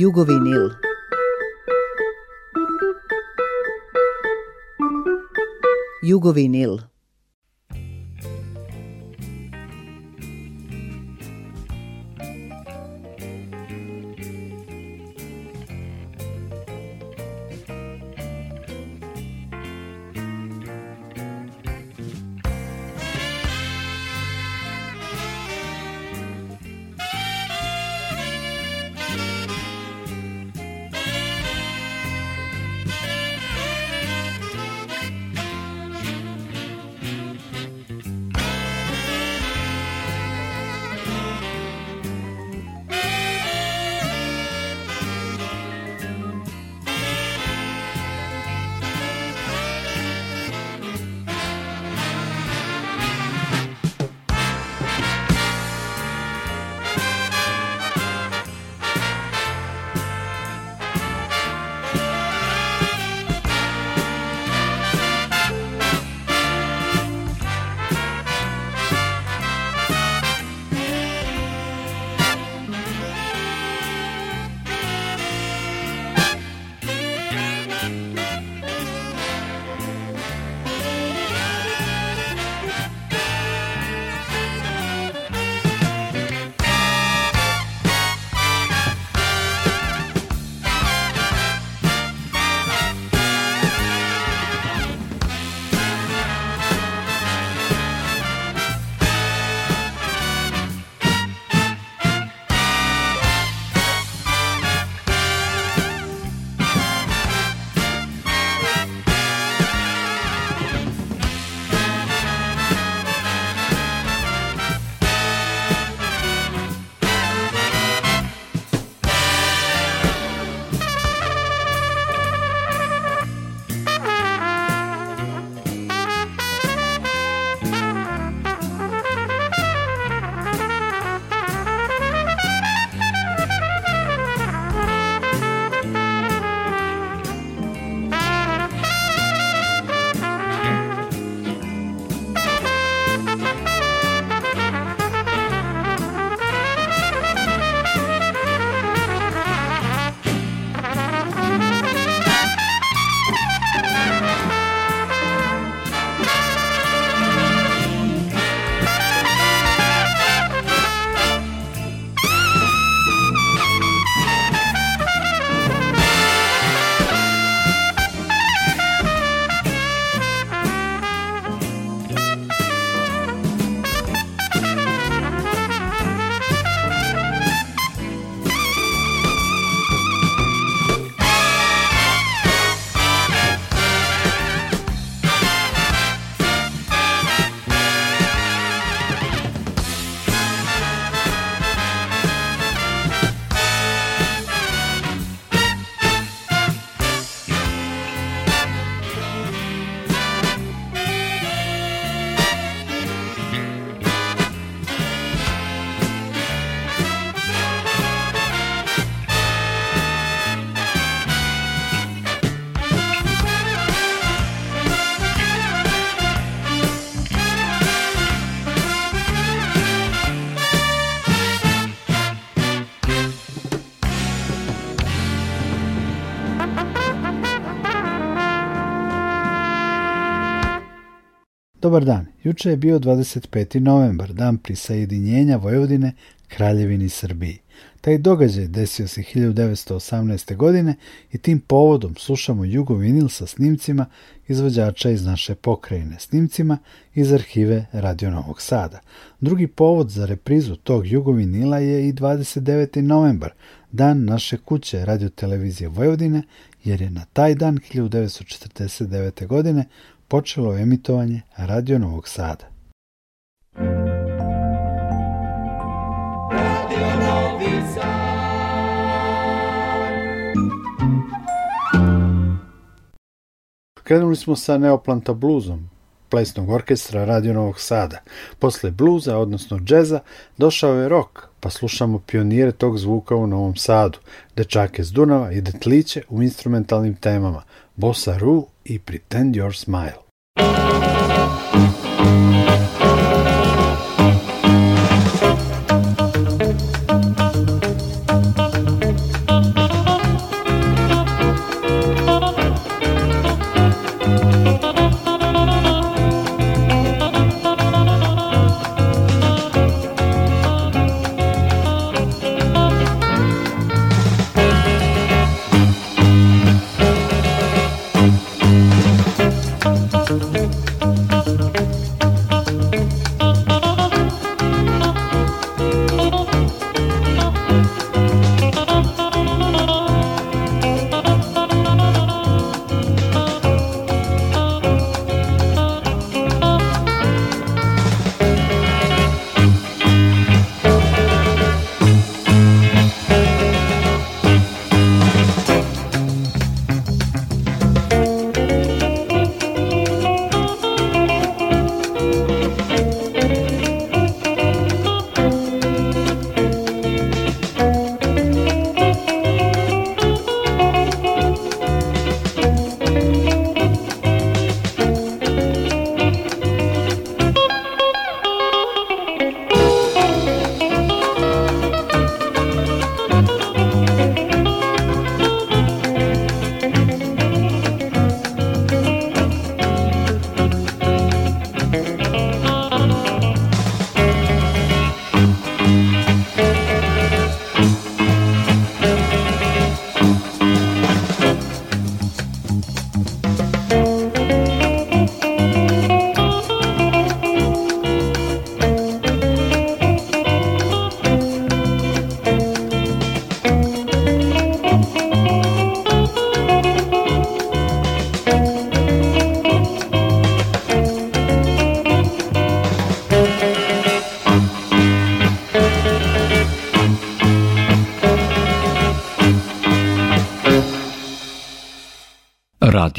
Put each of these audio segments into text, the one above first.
Jugovinil. Jugovinil. Dobar dan, juče je bio 25. novembar, dan prisajedinjenja Vojvodine Kraljevini Srbiji. Taj događaj desio se 1918. godine i tim povodom slušamo jugovinil sa snimcima izvođača iz naše pokrajine, snimcima iz arhive Radio Novog Sada. Drugi povod za reprizu tog jugovinila je i 29. novembar, dan naše kuće radiotelevizije Vojvodine, jer je na taj dan 1949. godine počelo emitovanje Radio Novog Sada. Krenuli smo sa Neoplanta bluzom, plesnog orkestra Radio Novog Sada. Posle bluza, odnosno džeza, došao je rok, pa slušamo pionire tog zvuka u Novom Sadu, dečake s Dunava i detliće u instrumentalnim temama, Bossa Ru i Pretend Your Smile.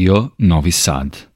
Radio Novi Sad.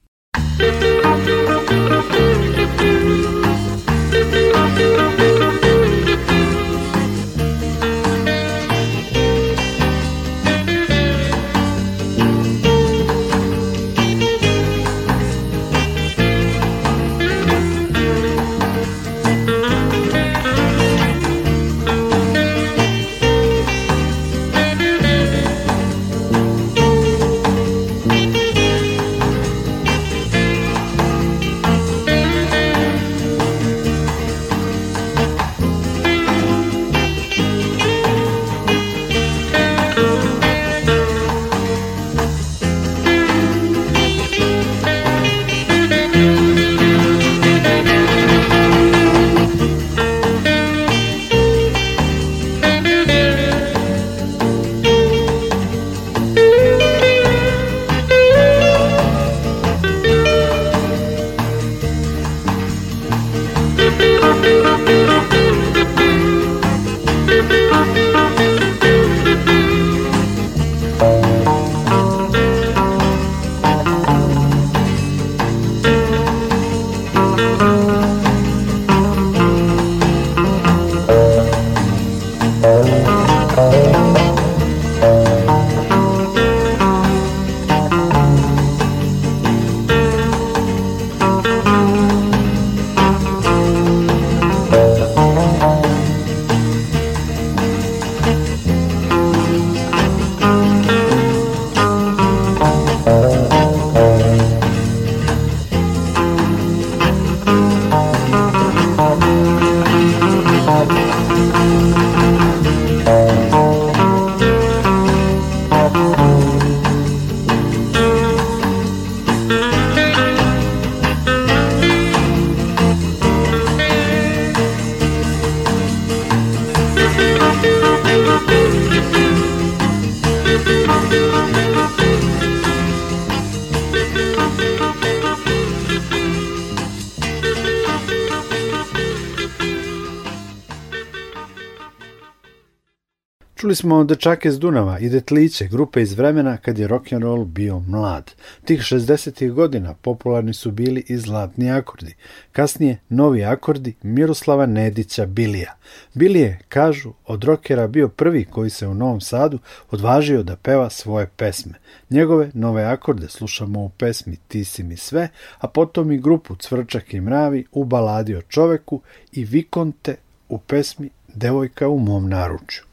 smo dečake iz Dunava i detliće, grupe iz vremena kad je rock'n'roll bio mlad. Tih 60. ih godina popularni su bili i zlatni akordi, kasnije novi akordi Miroslava Nedića Bilija. Bilije, kažu, od rockera bio prvi koji se u Novom Sadu odvažio da peva svoje pesme. Njegove nove akorde slušamo u pesmi Ti si mi sve, a potom i grupu Cvrčak i mravi u baladi o čoveku i Vikonte u pesmi Devojka u mom naručju.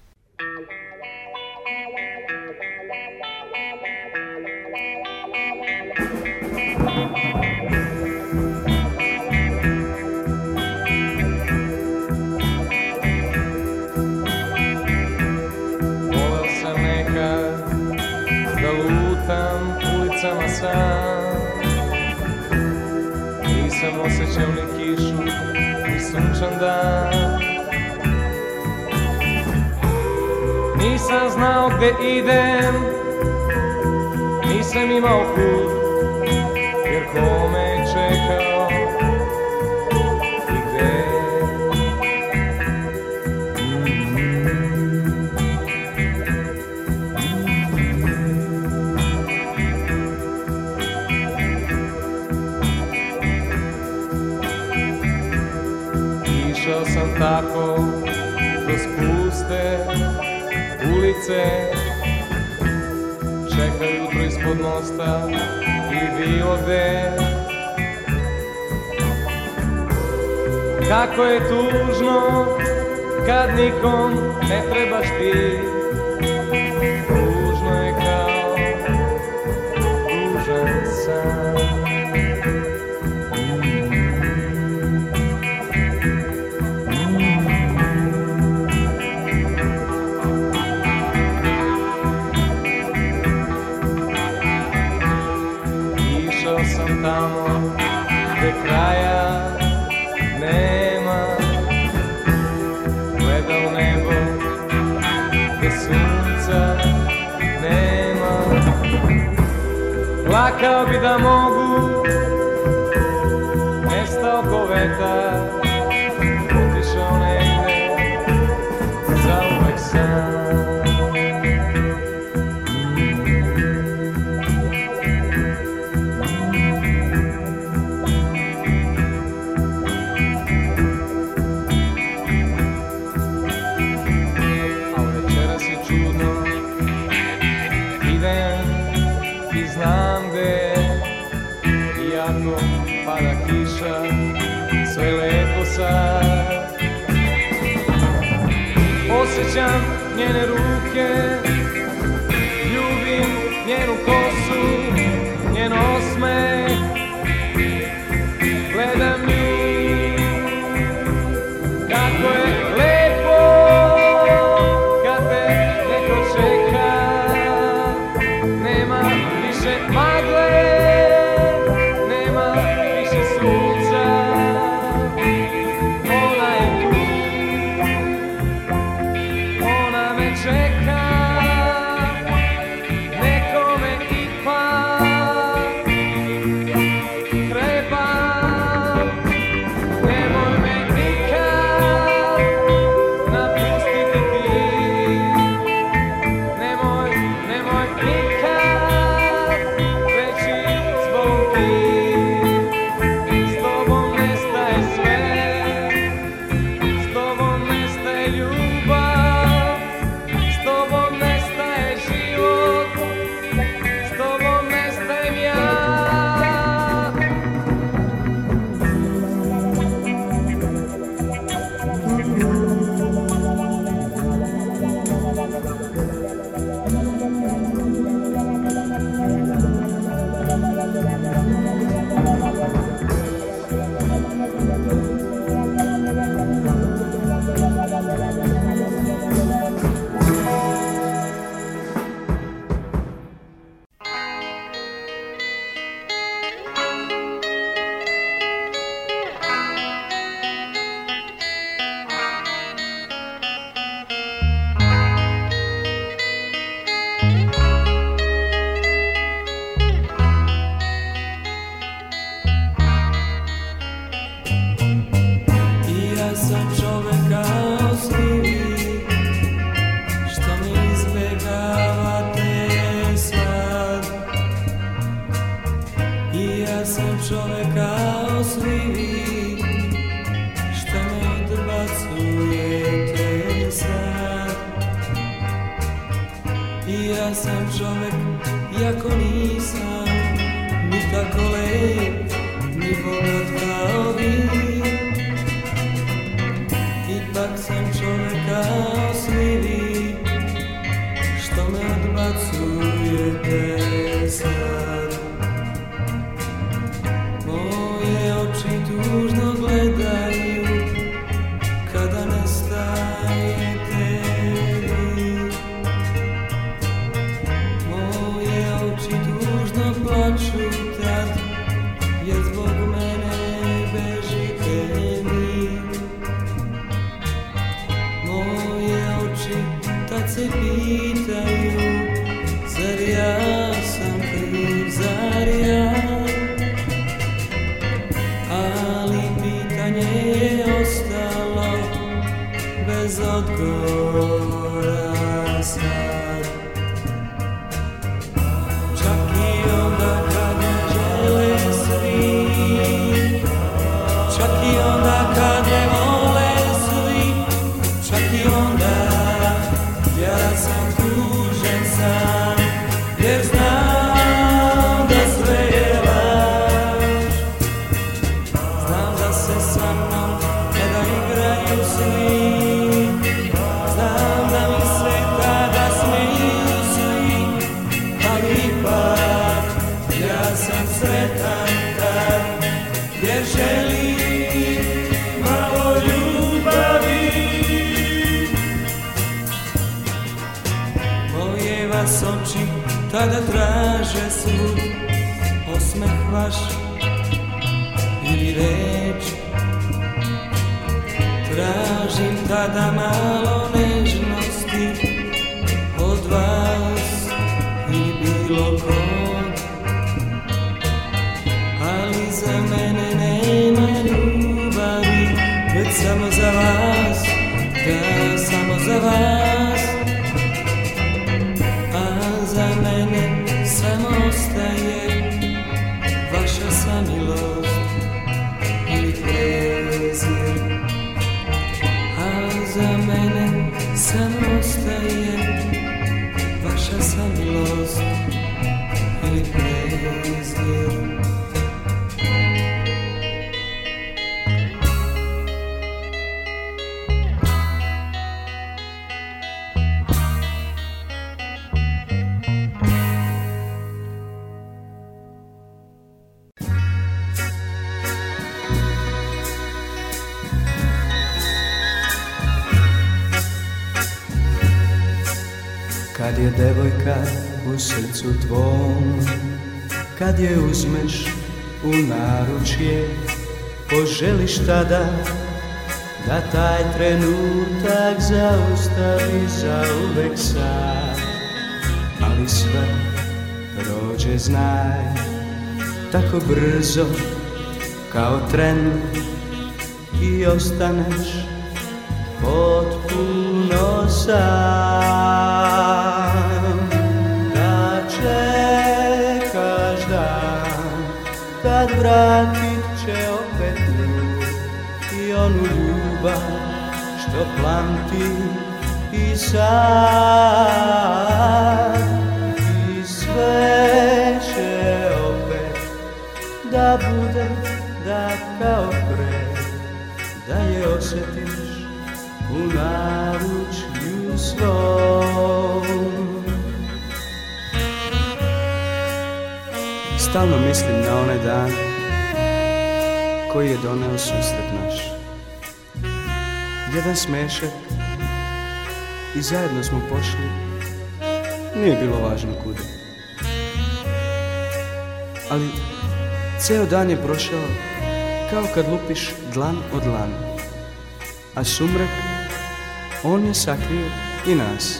osjećaj u kišu, i sunčan dan Nisam znao gdje idem, nisam imao put jer kome čekam ulice Čeka jutro ispod mosta i vi ode Kako je tužno kad nikom ne trebaš ti கவிதமோ Savior. vas, ja samo za vas Kad je uzmeš u naručje Poželiš tada Da taj trenutak zaustavi za uvek sad Ali sve prođe znaj Tako brzo kao tren I ostaneš potpuno sad vratit će opet ljud i onu ljubav što planti i sad i sve će opet da bude da kao pre da je osjetiš u naručju svom Stalno mislim na one dane koji je doneo susret naš. Jedan smeše i zajedno smo pošli, nije bilo važno kuda. Ali ceo dan je prošao kao kad lupiš dlan od lana, a sumrak on je sakrio i nas.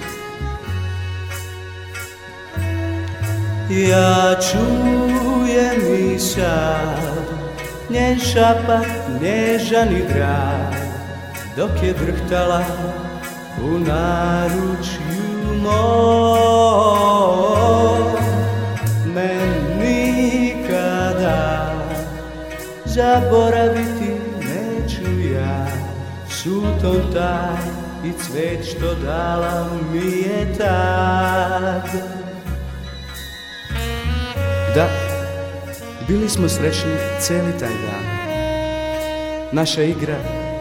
Ja čujem i sad njen šapat nježan i drag, dok je vrhtala u naručju moj. Men nikada zaboraviti neću ja, sutom taj i cvet što dala mi je tad. Bili smo srećni cijeli taj dan. Naša igra,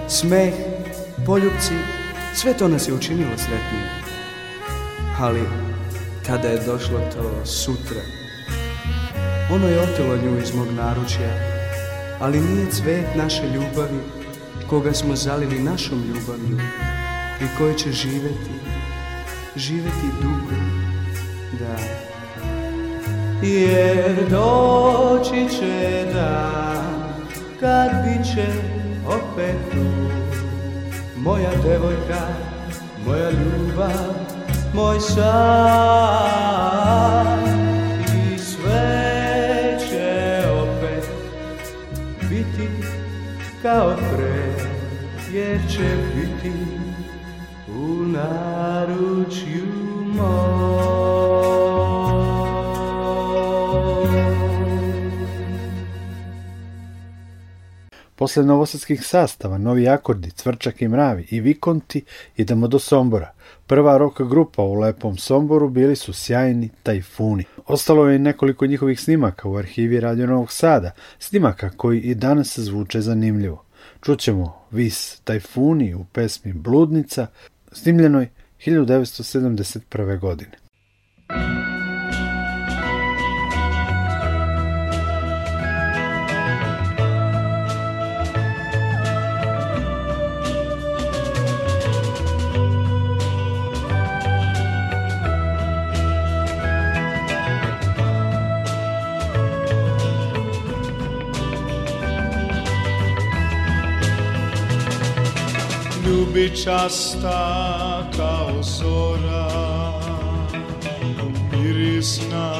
smeh, poljubci, sve to nas je učinilo sretnim. Ali kada je došlo to sutra, ono je otelo nju iz mog naručja, ali nije cvet naše ljubavi koga smo zalili našom ljubavlju i koje će živjeti, živjeti dugo, da jer doći će dan kad bit će opet tu moja devojka, moja ljubav, moj san i sve će opet biti kao pre jer će biti u naručju moj. Posle novosadskih sastava, Novi Akordi, Cvrčak i Mravi i Vikonti idemo do Sombora. Prva roka grupa u lepom Somboru bili su sjajni tajfuni. Ostalo je nekoliko njihovih snimaka u arhivi Radio Novog Sada, snimaka koji i danas zvuče zanimljivo. Čućemo Vis tajfuni u pesmi Bludnica, snimljenoj 1971. godine. Časta kao zora, mirisna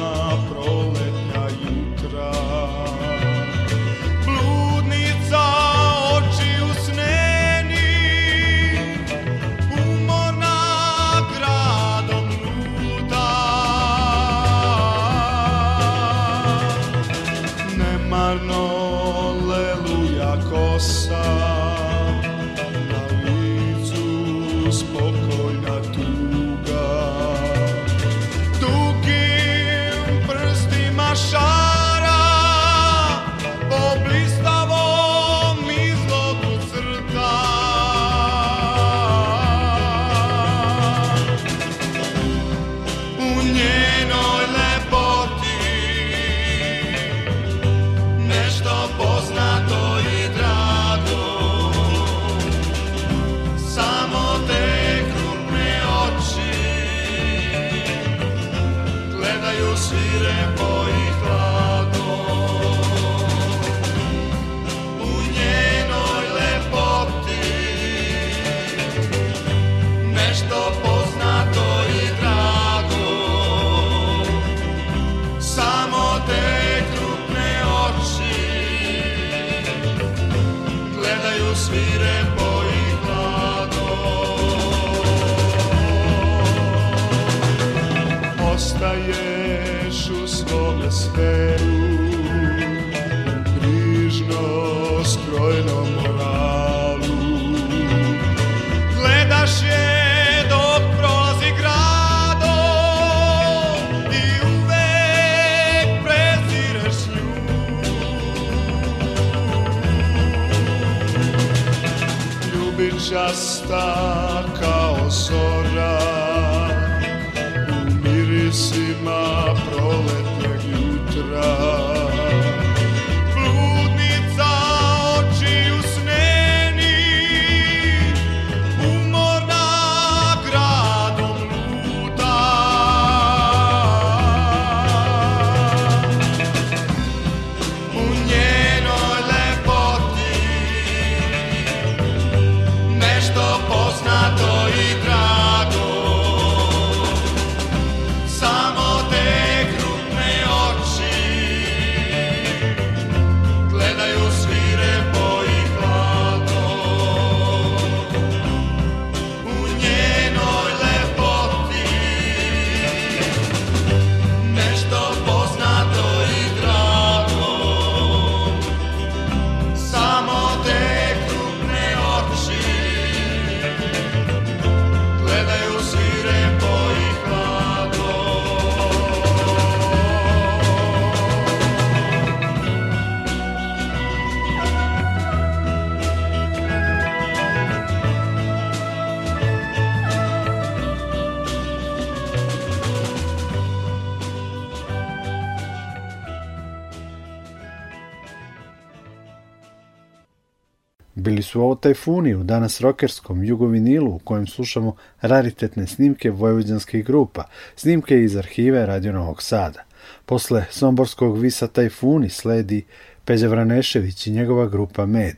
ovo tajfuni u danas rokerskom jugovinilu u kojem slušamo raritetne snimke vojvođanskih grupa, snimke iz arhive Radio Novog Sada. Posle Somborskog visa Tajfuni sledi Peđa Vranešević i njegova grupa Med.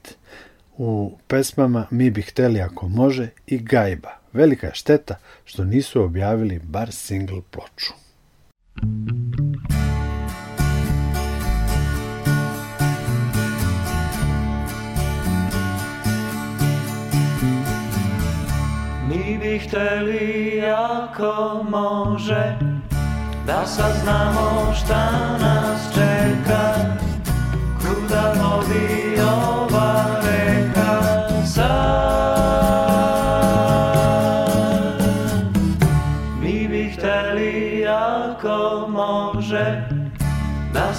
U pesmama Mi bi hteli ako može i Gajba. Velika je šteta što nisu objavili bar single ploču. vychteli ako môže. Dá sa znamo, šta nás čeká, kruda vody ova reka sa. My vychteli ako môže, dá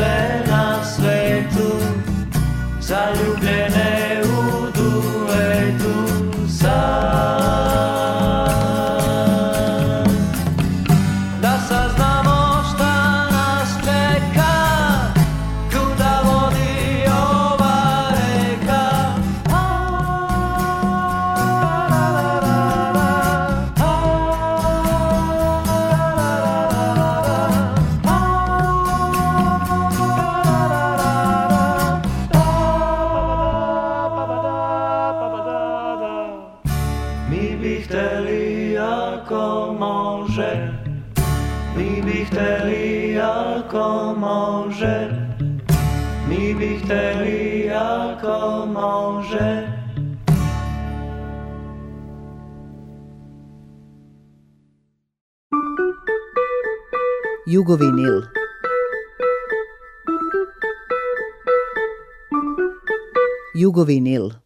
sad. Jugovinil Jugovinil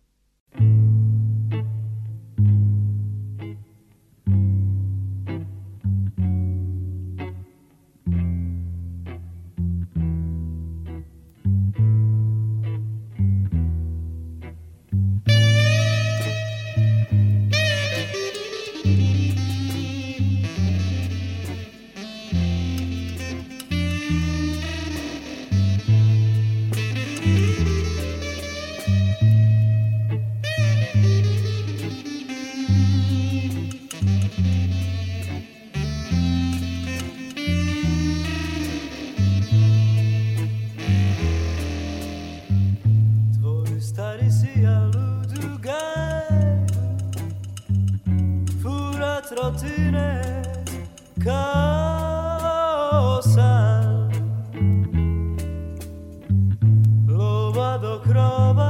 of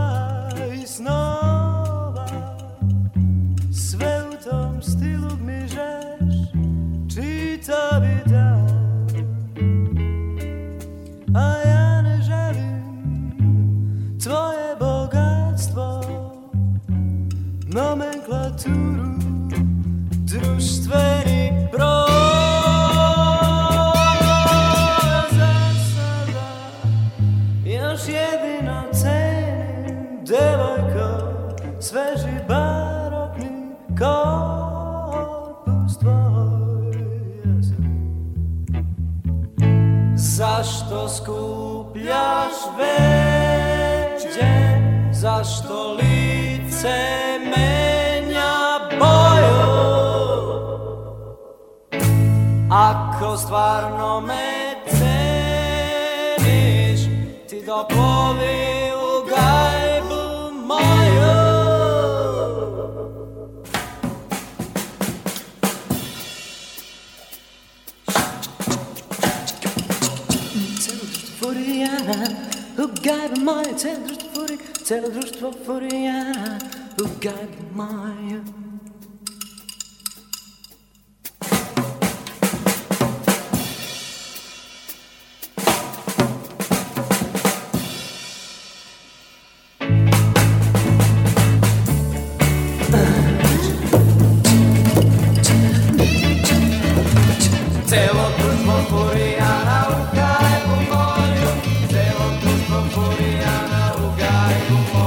Thank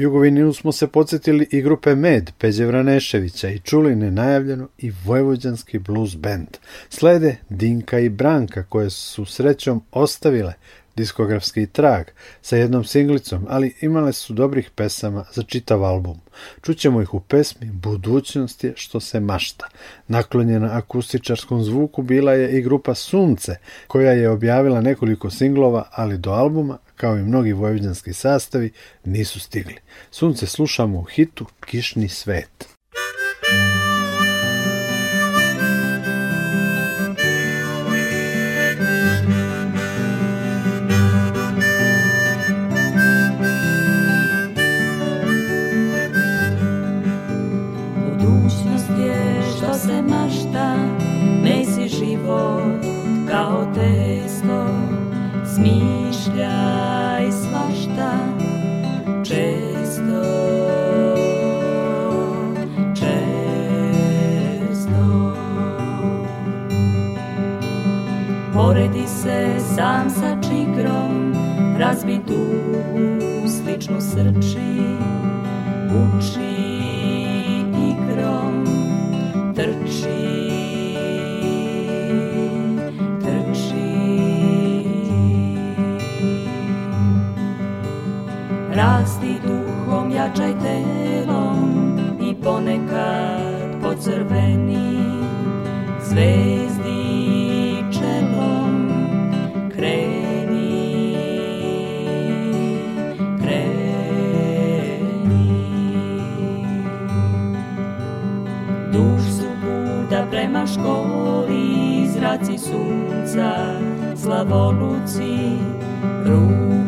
Jugovinu smo se podsjetili i grupe Med, Peđe Vraneševića i čuli nenajavljeno i Vojvođanski blues band. Slede Dinka i Branka koje su srećom ostavile diskografski trag sa jednom singlicom, ali imale su dobrih pesama za čitav album. Čućemo ih u pesmi Budućnost je što se mašta. Naklonjena akustičarskom zvuku bila je i grupa Sunce, koja je objavila nekoliko singlova, ali do albuma, kao i mnogi vojvođanski sastavi, nisu stigli. Sunce slušamo u hitu Kišni svet. dušu srči, uči igrom, trči. trči. Rasti duhom, jačaj telom i ponekad pocrveni zve sunca, luci, ruku.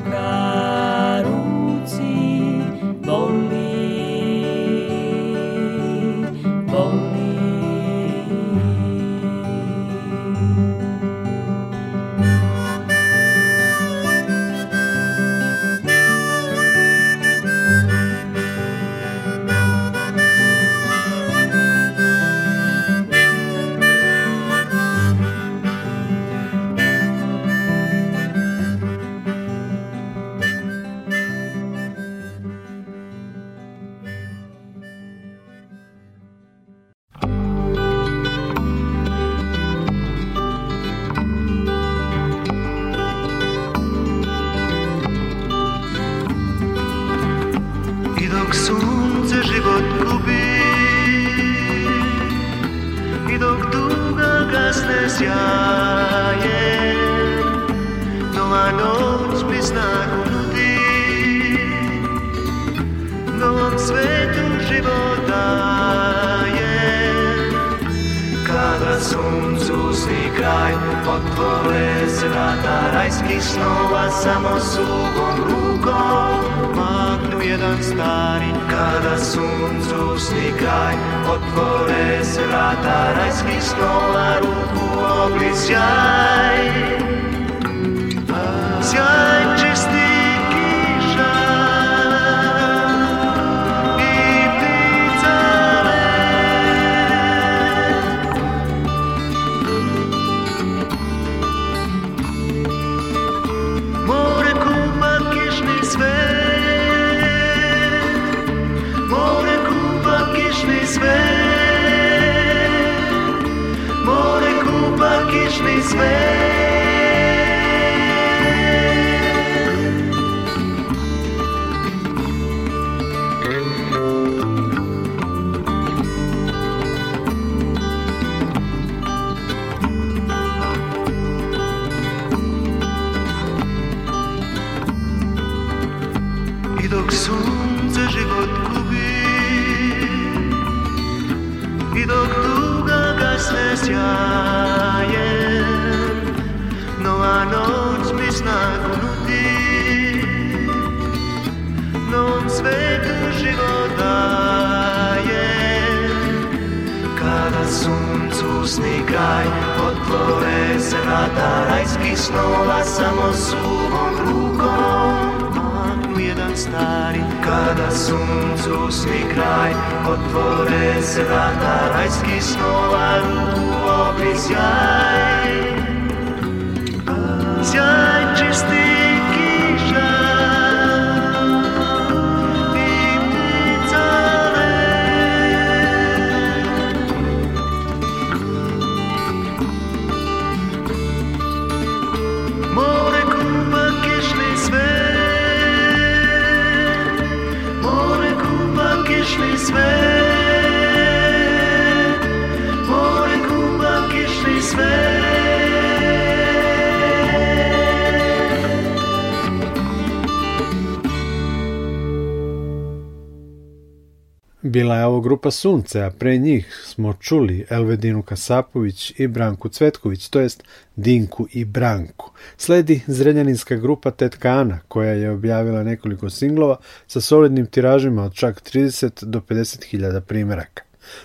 Bila je ovo grupa Sunce, a pre njih smo čuli Elvedinu Kasapović i Branku Cvetković, to jest Dinku i Branku. Sledi zrenjaninska grupa Tetkana koja je objavila nekoliko singlova sa solidnim tiražima od čak 30 do 50 hiljada primjeraka.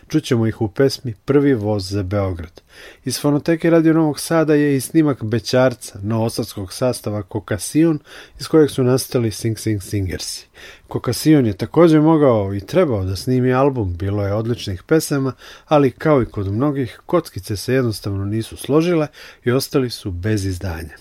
Čućemo ih u pesmi Prvi voz za Beograd. Iz fonoteke Radio Novog Sada je i snimak Bećarca, novosadskog sastava Kokasion, iz kojeg su nastali Sing Sing Singersi. Kokasion je također mogao i trebao da snimi album, bilo je odličnih pesema, ali kao i kod mnogih, kockice se jednostavno nisu složile i ostali su bez izdanja.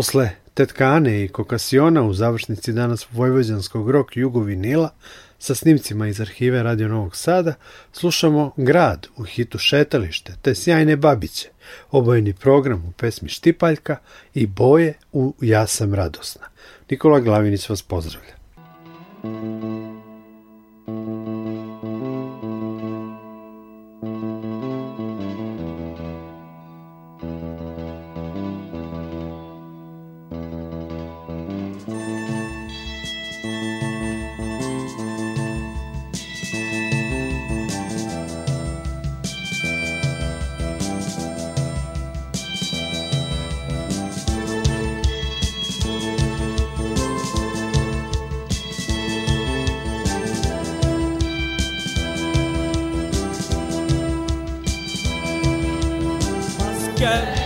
Posle Tetkane i Kokasiona u završnici danas vojvođanskog rok Jugovinila sa snimcima iz arhive Radio Novog Sada slušamo Grad u hitu Šetalište te Sjajne babiće, obojeni program u pesmi Štipaljka i Boje u Ja sam radosna. Nikola Glavinić vas pozdravlja. g a i n